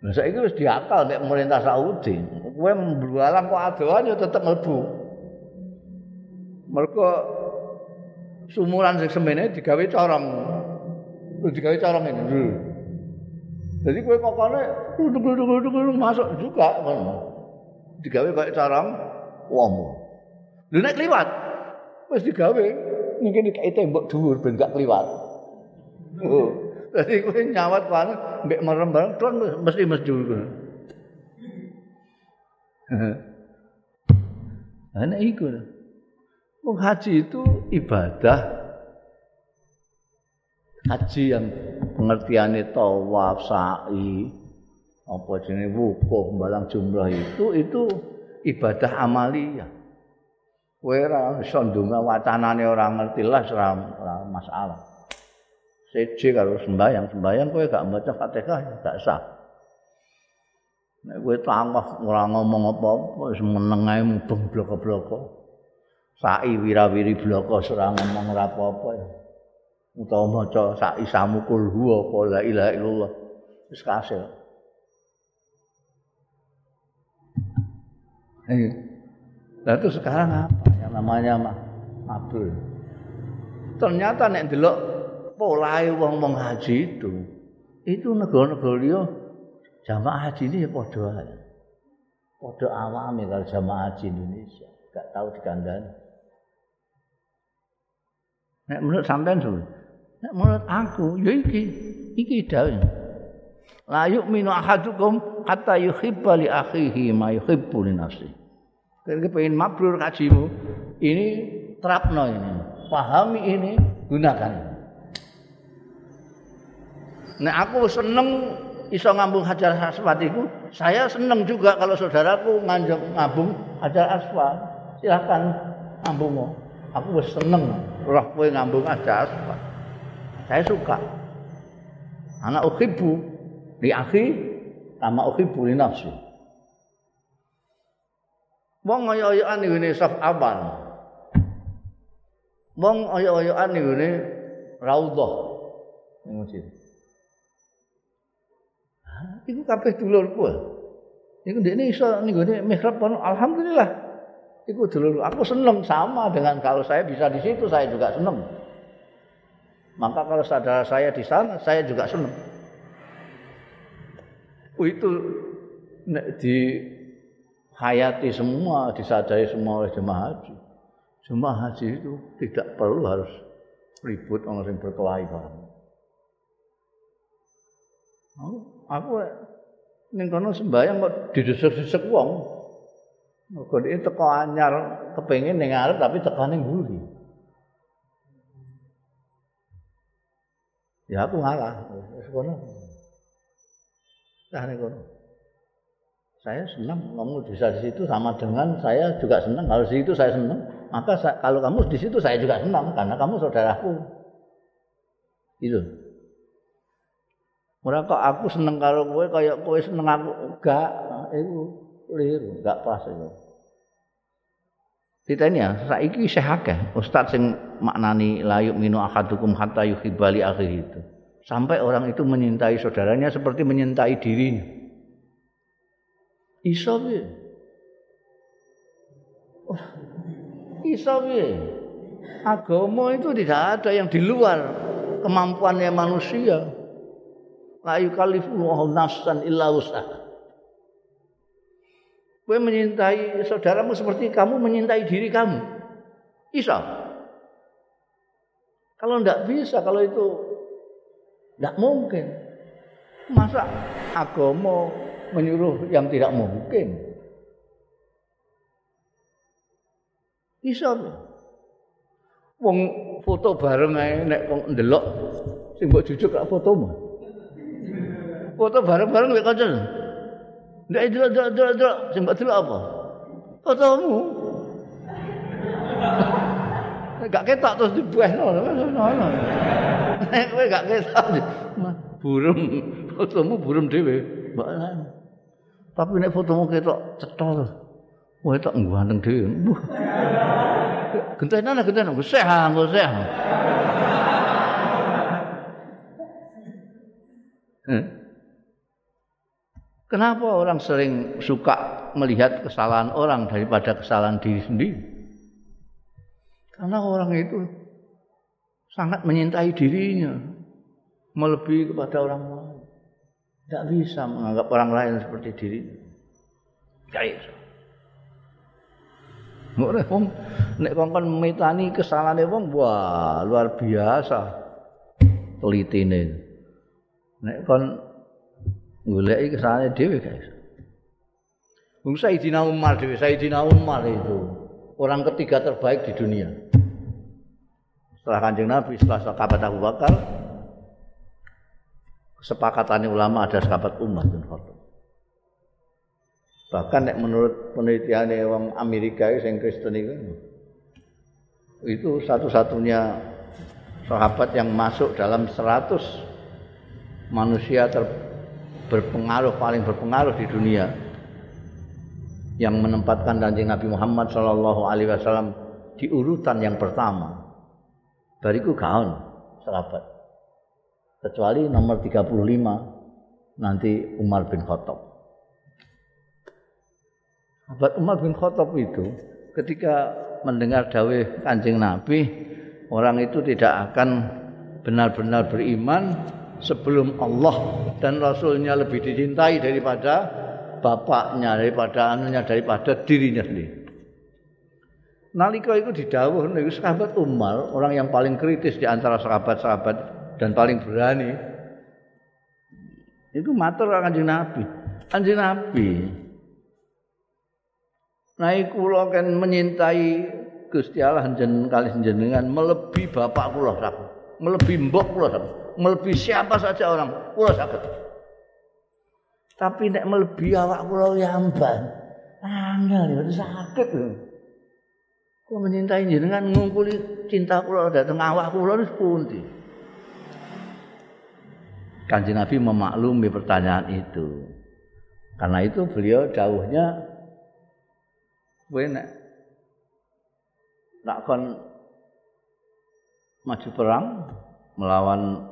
Speaker 1: Lah saiki wis diakal nek pemerintah Saudi. Kowe mblualang kok adoan ya tetep mlebu. Mergo sumuran sing semene digawe corong. Digawe corong ini. Jadi kowe kokone duduk-duduk masuk juga ngono. Digawe kaya corong wong. Lha nek kliwat wis digawe mungkin dikai tembok dhuwur ben gak kliwat. Oh. Dadi kowe nyawat kono mbek merem tuan mesti mesti dulu. Ana iku. Wong haji itu ibadah haji yang pengertiannya tawaf, sa'i, apa jenis wukuf, balang jumlah itu, itu ibadah amaliyah. Kowe ora iso ndonga wacanane ngerti lah ora masalah. Seje kalau sembahyang sembahyang kowe gak baca fatihah gak sah Nek kowe tangah ora ngomong apa-apa wis meneng ae mubeng bloko-bloko. Sai wirawiri bloko ora ngomong ora apa-apa. Utawa maca sak isamu kul huwa apa la ilaha illallah. Wis kasil. Lah itu sekarang apa yang namanya mabul? Ternyata nek delok polahe wong-wong haji itu, itu negara-negara liya jamaah haji ini ya padha ae. Padha awame kalau jamaah haji Indonesia, gak tahu dikandani. Nek menurut sampean tuh, nek menurut aku ya iki, iki dawuh. La yu'minu ahadukum hatta yuhibba li akhihi ma yuhibbu li nafsihi. Kalau pengen mabrur kajimu, ini terapno ini, pahami ini, gunakan. Nek aku seneng iso ngambung hajar aswad itu, saya seneng juga kalau saudaraku nganjung ngambung hajar aswad. Silahkan ngambung. Aku seneng roh kowe ngambung hajar aswad. Saya suka. Anak ukhibu di akhi sama ukhibu li nafsi. Wong oyo-oyoan ngene saf awal. Wong oyo-oyoan ngene raudhah. Ning masjid. Iku kabeh dulurku. Iku ndekne iso ning mihrab kono alhamdulillah. Iku dulur aku seneng sama dengan kalau saya bisa di situ saya juga seneng. Maka kalau saudara saya di sana saya juga seneng. Itu di hayati semua, disadari semua oleh jemaah haji. Jemaah haji itu tidak perlu harus ribut orang yang berkelahi aku ning kono sembahyang kok didesek-desek wong. Mergo iki teko anyar kepengin ning arep tapi teko ning mburi. Ya aku ngalah. Wis kono. Nah kono. Saya senang kamu bisa di situ sama dengan saya juga senang kalau di situ saya senang maka saya, kalau kamu di situ saya juga senang karena kamu saudaraku itu Ora kok aku seneng karo kowe kaya kowe seneng aku enggak itu keliru enggak pas itu Ditanya ya, saiki isih akeh ustaz sing maknani layuk minu ahadukum hatta yuhibbali akhir itu. Sampai orang itu menyintai saudaranya seperti menyintai dirinya. Iso piye? Oh, iso piye? Agama itu tidak ada yang di luar kemampuannya manusia. La yukallifullahu nafsan illa usaha. Kowe menyintai saudaramu seperti kamu menyintai diri kamu. Bisa. Kalau tidak bisa, kalau itu tidak mungkin. Masa agama menyuruh yang tidak mungkin? Bisa. Wong foto bareng nek kok ndelok sing mbok jujuk lak fotomu. Foto bareng-bareng mek kanca. Ndak delok delok delok delok sing mbok delok apa? Fotomu. Gak ketok terus dibuehno. Nek kowe gak ketok burung fotomu burung dhewe. Mbak Tapi nek fotomu ketok cetol. Wah, tak ngganteng dhewe. Gentenan gentenan Gus Seh, Gus Seh. Kenapa orang sering suka melihat kesalahan orang daripada kesalahan diri sendiri? Karena orang itu sangat menyintai dirinya, melebihi kepada orang lain. Tidak bisa menganggap orang lain seperti dirinya. Tidak bisa. Nek wong nek kongkon mitani kesalahane wong wah luar biasa telitine. Nek kon goleki kesalahane dhewe guys. Wong Sayyidina Umar dhewe, Sayyidina Umar itu orang ketiga terbaik di dunia. Setelah Kanjeng Nabi, setelah sahabat Abu Bakar, kesepakatan ulama ada sahabat Umar bin Khattab. Bahkan nek menurut penelitian orang Amerika yang Kristen itu itu satu-satunya sahabat yang masuk dalam 100 manusia ter, berpengaruh paling berpengaruh di dunia yang menempatkan Kanjeng Nabi Muhammad sallallahu alaihi wasallam di urutan yang pertama. Bariku gaun sahabat. Kecuali nomor 35 nanti Umar bin Khattab. Sahabat Umar bin Khattab itu ketika mendengar dawai Kanjeng Nabi, orang itu tidak akan benar-benar beriman sebelum Allah dan Rasulnya lebih dicintai daripada bapaknya, daripada anunya, daripada dirinya sendiri. Nalika itu didawuh niku sahabat Umar, orang yang paling kritis di antara sahabat-sahabat dan paling berani. Itu matur Kanjeng Nabi. Kanjeng Nabi. Naik kula kan menyintai Gusti Allah jenengan kali jenengan melebihi bapak kula sakit. Melebihi mbok kula sakit. Melebihi siapa saja orang kula sakit. Tapi nek melebihi awak kula yamban. Angel ya sakit lho. Kok menyintai jenengan ngungkuli cinta kula dateng awak kula wis pundi? Kanjeng Nabi memaklumi pertanyaan itu. Karena itu beliau dawuhnya kowe nek nak kon maju perang melawan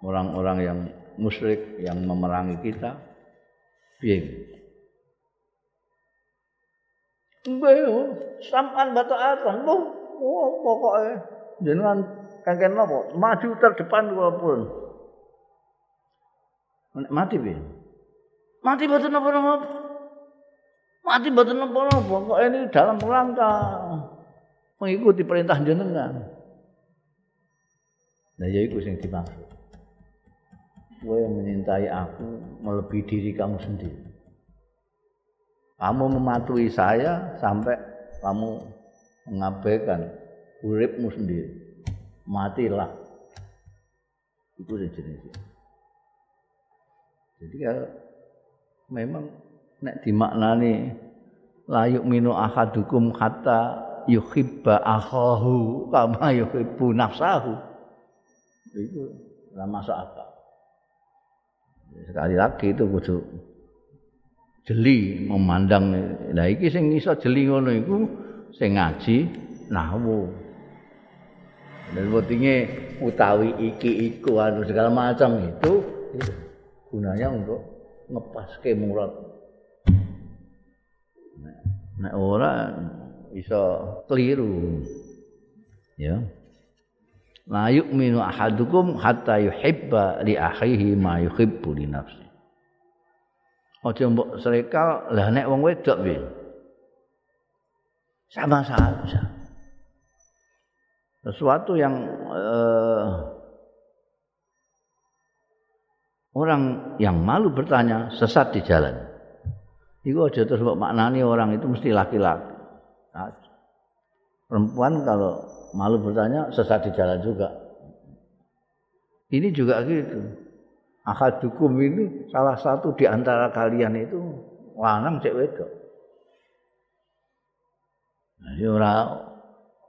Speaker 1: orang-orang yang musyrik yang memerangi kita. Piye? Mbah, sampan batu atan, bu, oh, pokoknya jenengan kengken nopo, maju terdepan kula pun. Mati bi, mati batu nopo nopo, mati batu nopo nopo, kok ini dalam rangka mengikuti perintah jenengan. Nah, ya itu yang dimaksud. Yang menyintai aku melebihi diri kamu sendiri. Kamu mematuhi saya sampai kamu mengabaikan uripmu sendiri. Matilah. Itu jenisnya. Jadi kalau memang nek dimaknani layuk minu ahadukum kata yuhibba akhahu kama yuhibbu nafsahu. Itu lah masuk akal. Sekali lagi itu kudu jeli memandang lah iki sing iso jeli ngono iku sing ngaji nahwu dan pentingnya utawi iki iku anu segala macam itu, gunanya untuk ngepas ke murad nah, ora iso keliru. Ya la yu'minu ahadukum hatta yuhibba li akhihi ma yuhibbu li nafsi Aja mbok srekal, lah nek wong wedok piye? Sama saja. Sesuatu yang uh, orang yang malu bertanya sesat di jalan. Iku aja terus maknani orang itu mesti laki-laki. Perempuan kalau malu bertanya sesat di jalan juga. Ini juga gitu. akadukum ini salah satu di antara kalian itu lanang cek wedok. Jadi orang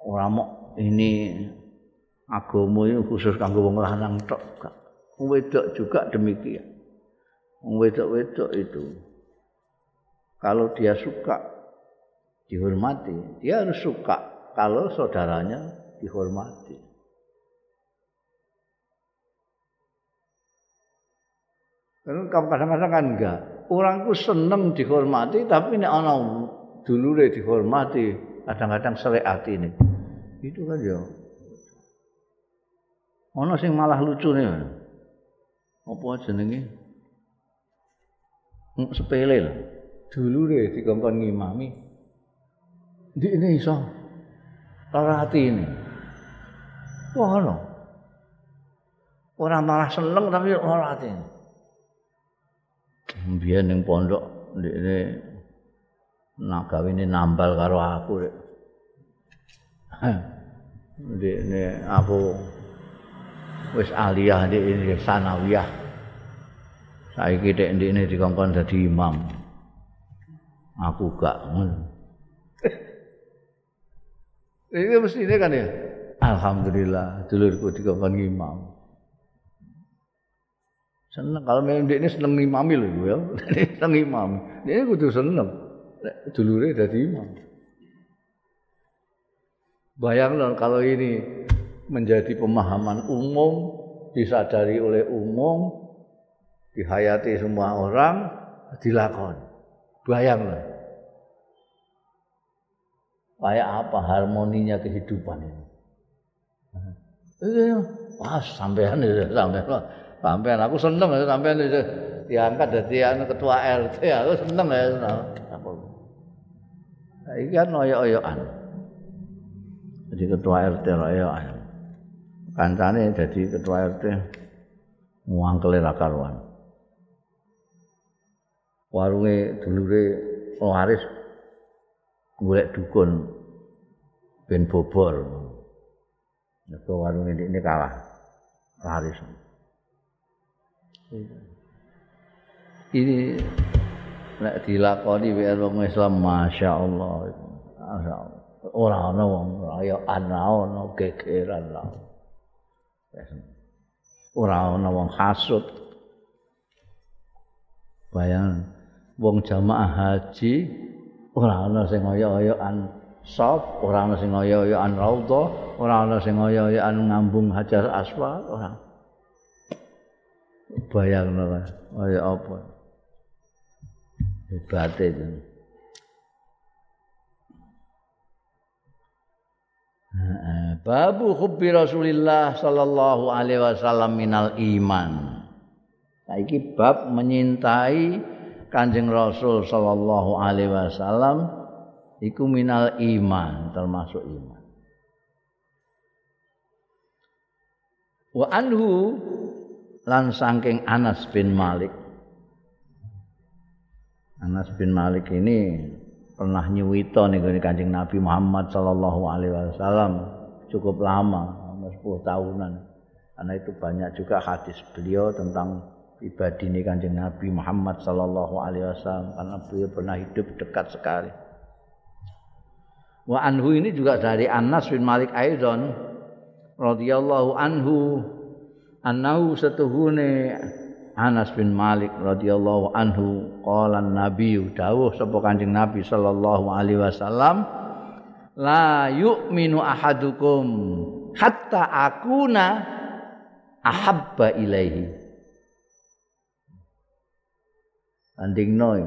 Speaker 1: orang mau ini agama ini khusus kanggo wong lanang tok. Wedok juga demikian. Wedok-wedok itu kalau dia suka dihormati, dia harus suka kalau saudaranya dihormati. kadang-kadang kan enggak. Orangku seneng dihormati tapi nek ana dulure dihormati, kadang-kadang selek ati ini. Itu kan ya. Ana sing malah lucu nih. Apa jenenge? Sepele lah. Dulure dikongkon ngimami. Di iso. Lara hati ini. Wah, no. Orang malah seneng tapi lara hati ini. ning pondok ndekne nak gawene nambal karo aku rek. ndekne aku wis aliyah ndekne sanawiyah. Saiki tek ndekne dikongkon dadi imam. Aku gak ngono. Ini mesti ini kan ya. Alhamdulillah, dulurku dikongkon imam. Seneng kalau memang dia ini seneng imami loh ya. seneng imami. Dia kudu seneng. Dulure dadi imam. Bayangkan kalau ini menjadi pemahaman umum, disadari oleh umum, dihayati semua orang, dilakon. Bayangkan. Kayak apa harmoninya kehidupan ini. Iya, pas sampean itu sampean. Sampean aku seneng ya sampean itu diangkat dadi anu ketua RT aku seneng ya. Aku. Iki kan oyok-oyokan. Jadi ketua RT oyokan. Kancane jadi ketua RT ngangkele ra karuan. Warunge dulure waris golek dukun ben bobor. Nek warung ini, ini kalah. Laris. Ini nek dilakoni wae wong Islam Masya Allah. Masya Allah. Ora ana wong kaya ana ana gegeran lah. Ora ana wong hasud. Bayang wong jamaah haji ora ana sing kaya-kayaan sop, ora ana sing kaya-kayaan raudha, ora ana sing kaya-kayaan ngambung hajar aswad, ora. Bayangno kaya apa. Hebate itu. Babu hubbi Rasulillah sallallahu alaihi wasallam minal iman. Saiki bab menyintai Kanjeng Rasul sallallahu alaihi wasallam iku minal iman termasuk iman. Wa anhu lan saking Anas bin Malik. Anas bin Malik ini pernah nyuwito nih Kanjeng Nabi Muhammad sallallahu alaihi wasallam cukup lama 10 tahunan. Karena itu banyak juga hadis beliau tentang pribadi ini Kanjeng Nabi Muhammad sallallahu alaihi wasallam karena beliau pernah hidup dekat sekali Wa anhu ini juga dari Anas bin Malik Aizon radhiyallahu anhu. Annahu setuhune Anas bin Malik radhiyallahu anhu. Qala nabi dawuh sapa Kanjeng Nabi sallallahu alaihi wasallam la yu'minu ahadukum hatta akuna ahabba ilaihi. Andingno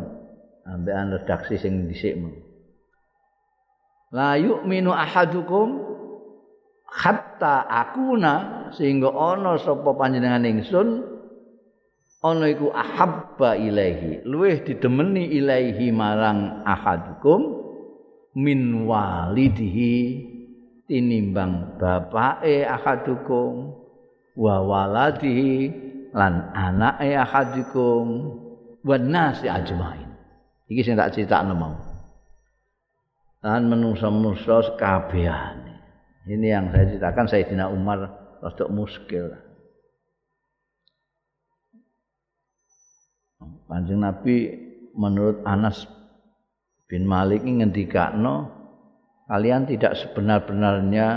Speaker 1: ambekan redaksi sing dhisik la yu'minu ahadukum hatta akuna sehingga ana sapa panjenengan ingsun ana iku ahabba ilaihi luweh didemeni ilaihi marang ahadukum min walidihi tinimbang bapake ahadukum wa waladihi lan anake ahadukum wan nasi ajmain. Iki sing tak critakno mau dan menungso-menungso sekabehane. Ini yang saya ceritakan Sayyidina Umar rada muskil. Kanjeng Nabi menurut Anas bin Malik ini ngendikakno kalian tidak sebenar-benarnya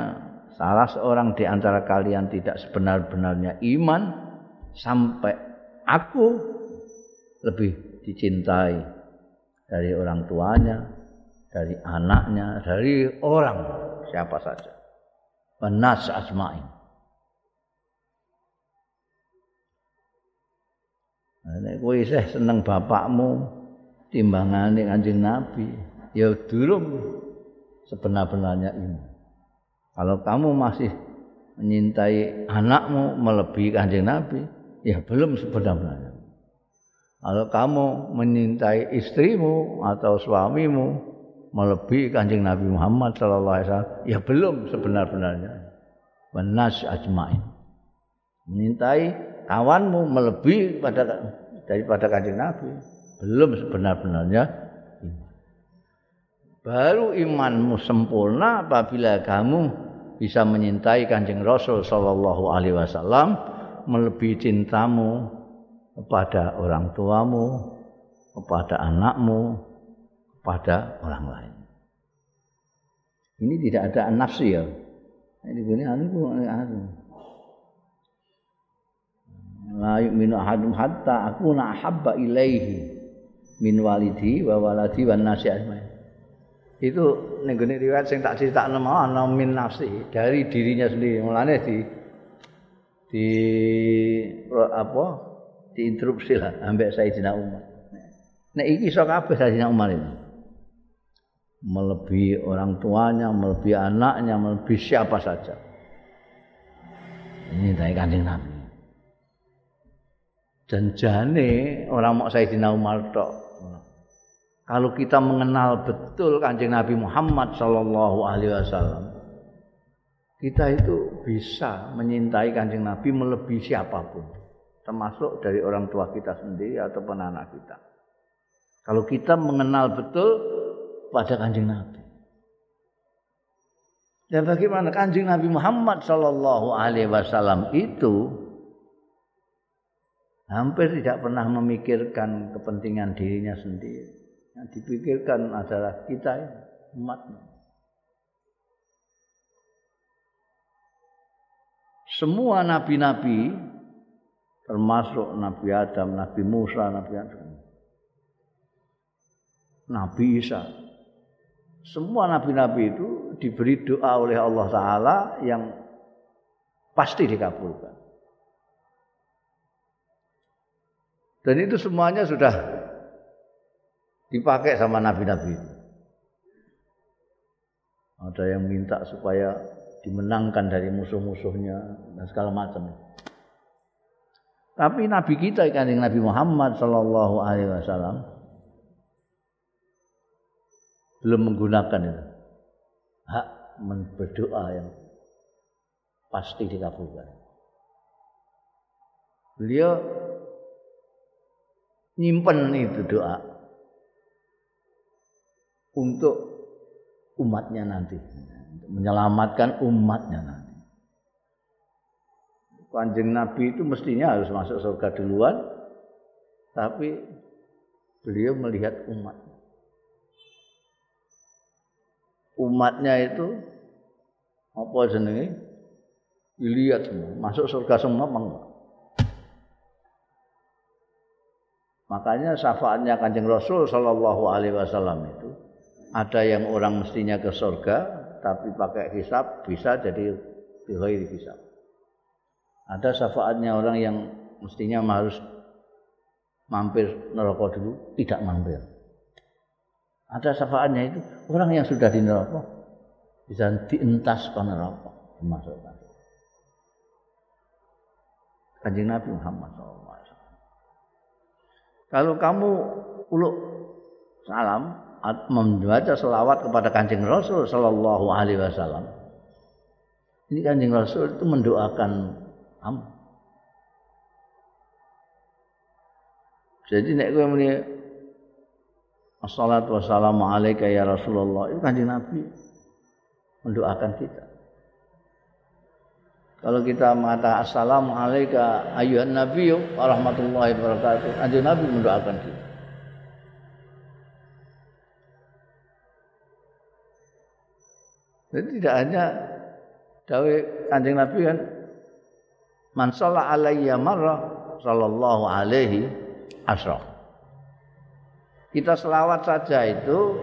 Speaker 1: salah seorang di antara kalian tidak sebenar-benarnya iman sampai aku lebih dicintai dari orang tuanya, dari anaknya, dari orang siapa saja. Benas asma'in. Nek kowe isih seneng bapakmu timbangane Kanjeng Nabi, ya durung sebenar-benarnya ini. Kalau kamu masih menyintai anakmu melebihi Kanjeng Nabi, ya belum sebenar-benarnya. Kalau kamu menyintai istrimu atau suamimu melebihi kanjeng Nabi Muhammad sallallahu alaihi wasallam. Ya belum sebenar-benarnya. Wanas ajmain. Menyintai kawanmu melebihi pada daripada kanjeng Nabi. Belum sebenar-benarnya. Baru imanmu sempurna apabila kamu bisa menyintai kanjeng Rasul sallallahu alaihi wasallam melebihi cintamu kepada orang tuamu kepada anakmu pada orang lain. Ini tidak ada nafsu ya. Ini gini anu anu. la yu'minu ahadum hatta akuna ahabba ilaihi min walidi wa waladi wan nasi itu ning gone riwayat sing tak critakno mau ana min nafsi dari dirinya sendiri mulane di di apa diinterupsi lah ambek Sayyidina Umar nek iki iso kabeh Sayyidina Umar itu melebihi orang tuanya, melebihi anaknya, melebihi siapa saja. Ini dari kanjeng Nabi. Dan jane orang mau Sayyidina Umar tok. Kalau kita mengenal betul kanjeng Nabi Muhammad Sallallahu Alaihi Wasallam, kita itu bisa menyintai kanjeng Nabi melebihi siapa pun, termasuk dari orang tua kita sendiri ataupun anak kita. Kalau kita mengenal betul pada kanjeng Nabi. Dan bagaimana kanjeng Nabi Muhammad Sallallahu Alaihi Wasallam itu hampir tidak pernah memikirkan kepentingan dirinya sendiri. Yang dipikirkan adalah kita umatnya. Semua nabi-nabi termasuk Nabi Adam, Nabi Musa, Nabi Adam, Nabi Isa. Semua nabi-nabi itu diberi doa oleh Allah Ta'ala yang pasti dikabulkan. Dan itu semuanya sudah dipakai sama nabi-nabi. Ada yang minta supaya dimenangkan dari musuh-musuhnya dan segala macam. Tapi nabi kita kanjeng Nabi Muhammad sallallahu alaihi wasallam belum menggunakan itu. Hak berdoa yang pasti dikabulkan. Beliau nyimpen itu doa untuk umatnya nanti, menyelamatkan umatnya nanti. Kanjeng Nabi itu mestinya harus masuk surga duluan, tapi beliau melihat umat. Umatnya itu apa jenenge? Dilihat semua, masuk surga semua enggak. Makanya syafaatnya Kanjeng Rasul Shallallahu Alaihi Wasallam itu ada yang orang mestinya ke surga tapi pakai hisap bisa jadi bighairi hisap. Ada syafaatnya orang yang mestinya harus mampir neraka dulu tidak mampir. Ada syafaatnya itu orang yang sudah di neraka bisa dientas ke neraka dimasukkan. Kanjeng Nabi Muhammad SAW. Kalau kamu uluk salam membaca selawat kepada Kanjeng Rasul sallallahu alaihi wasallam. Ini Kanjeng Rasul itu mendoakan kamu. Jadi nek kowe muni Assalatu wassalamu alaika ya Rasulullah itu Kanjeng Nabi mendoakan kita. Kalau kita mengatakan assalamu alayka ayuhan nabiyyu warahmatullahi wabarakatuh. Anjing Nabi mendoakan kita. Jadi tidak hanya dawe Kanjeng Nabi kan man shalla alayya marrah sallallahu alaihi asra. Kita selawat saja itu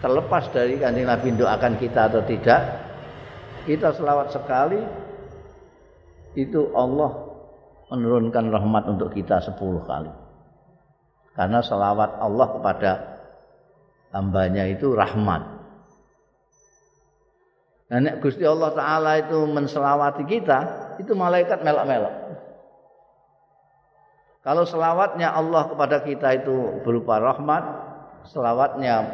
Speaker 1: terlepas dari Kanjeng Nabi doakan kita atau tidak, kita selawat sekali itu Allah menurunkan rahmat untuk kita sepuluh kali. Karena selawat Allah kepada hambanya itu rahmat. Nah, Gusti Allah Ta'ala itu menselawati kita, itu malaikat melok-melok. Kalau selawatnya Allah kepada kita itu berupa rahmat, selawatnya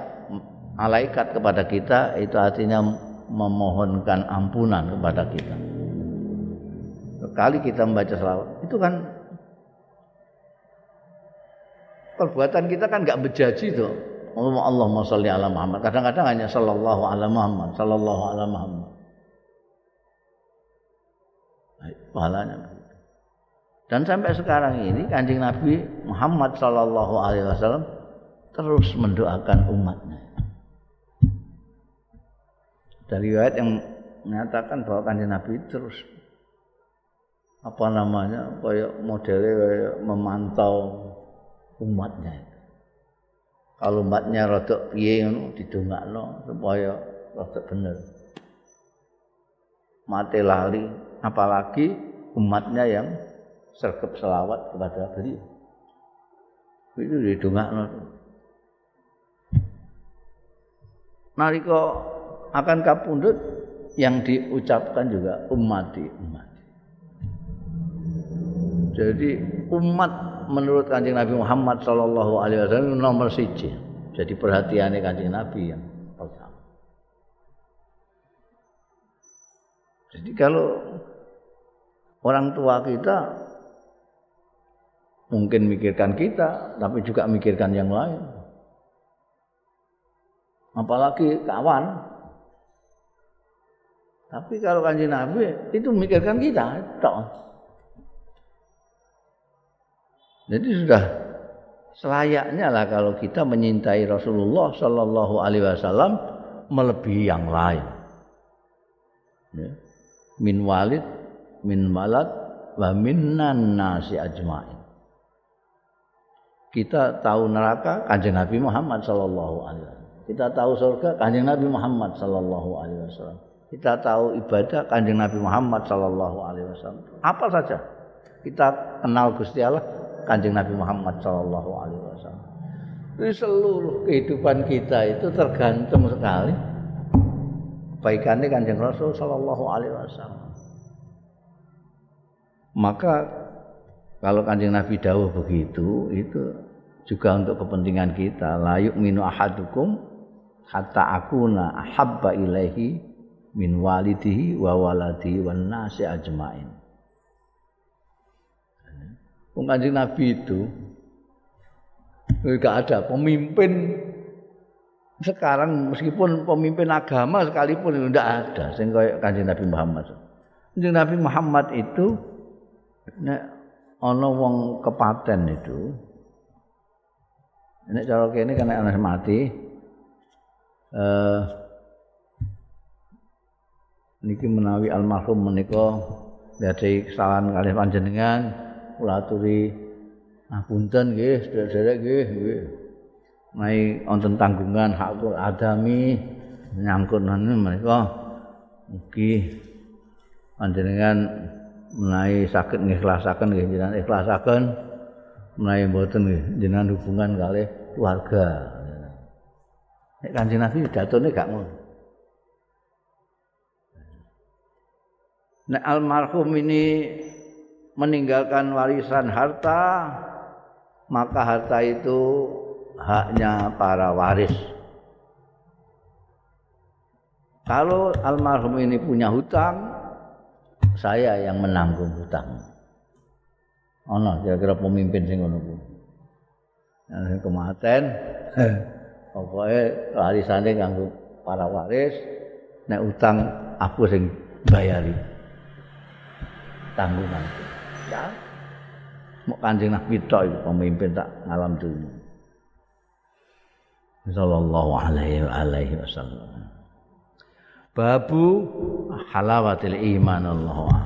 Speaker 1: malaikat kepada kita itu artinya memohonkan ampunan kepada kita. Sekali kita membaca selawat, itu kan perbuatan kita kan nggak berjaji tuh. Allah sholli ala Muhammad. Kadang-kadang hanya sallallahu ala Muhammad, sallallahu ala Muhammad. Baik, pahalanya Dan sampai sekarang ini Kanjeng Nabi Muhammad sallallahu alaihi wasallam terus mendoakan umatnya. Dari riwayat yang menyatakan bahwa kanjeng Nabi terus apa namanya kayak modelnya kayak memantau umatnya kalau umatnya rodok piye ngono didongakno supaya rodok bener. Mati lali apalagi umatnya yang sergap selawat kepada beliau itu didongakno nalika akan kapundut yang diucapkan juga umati umat jadi umat menurut kanjeng Nabi Muhammad Shallallahu Alaihi Wasallam nomor siji. Jadi perhatiannya kanjeng Nabi yang pertama. Jadi kalau orang tua kita mungkin mikirkan kita, tapi juga mikirkan yang lain. Apalagi kawan. Tapi kalau kanjeng Nabi itu mikirkan kita, toh. Jadi sudah selayaknya lah kalau kita menyintai Rasulullah Shallallahu Alaihi Wasallam melebihi yang lain. Ya. Min walid, min malad, wa minnan nasi ajmain. Kita tahu neraka kanjeng Nabi Muhammad Shallallahu Alaihi Wasallam. Kita tahu surga kanjeng Nabi Muhammad Shallallahu Alaihi Wasallam. Kita tahu ibadah kanjeng Nabi Muhammad Shallallahu Alaihi Wasallam. Apa saja kita kenal Gusti Allah Kanjeng Nabi Muhammad Shallallahu Alaihi Wasallam. Jadi seluruh kehidupan kita itu tergantung sekali kebaikannya Kanjeng Rasul Shallallahu Alaihi Wasallam. Maka kalau Kanjeng Nabi dawuh begitu itu juga untuk kepentingan kita. Layuk minu ahadukum hatta akuna ahabba ilaihi min walidihi wa waladihi wan nasi ajmain. Kanjeng Nabi itu enggak ada pemimpin sekarang meskipun pemimpin agama sekalipun itu tidak ada sehingga kanjeng Nabi Muhammad. Kanjeng Nabi Muhammad itu nek ana wong kepaten itu nek cara kene kan anak mati eh niki menawi almarhum menika dari kesalahan kali panjenengan kula aturi ngapunten nggih sedherek nggih nggih. Mai wonten tanggungan hakul adami nyangkut menika mugi panjenengan menawi saged ngikhlasaken nggih jenengan ikhlasaken menawi mboten nggih jenengan hubungan kalih keluarga. Nek kanjeng Nabi datone gak ngono. Nek almarhum ini meninggalkan warisan harta maka harta itu haknya para waris. Kalau almarhum ini punya hutang saya yang menanggung hutang ono kira-kira pemimpin sing ngono kuwi yang kematen pokoknya warisane kanggo para waris nek utang aku sing bayari tanggungan Ya. Mau kanjeng Nabi tok pemimpin tak ngalam dunia. Sallallahu alaihi wa alaihi wasallam. Babu halawatil iman Allah.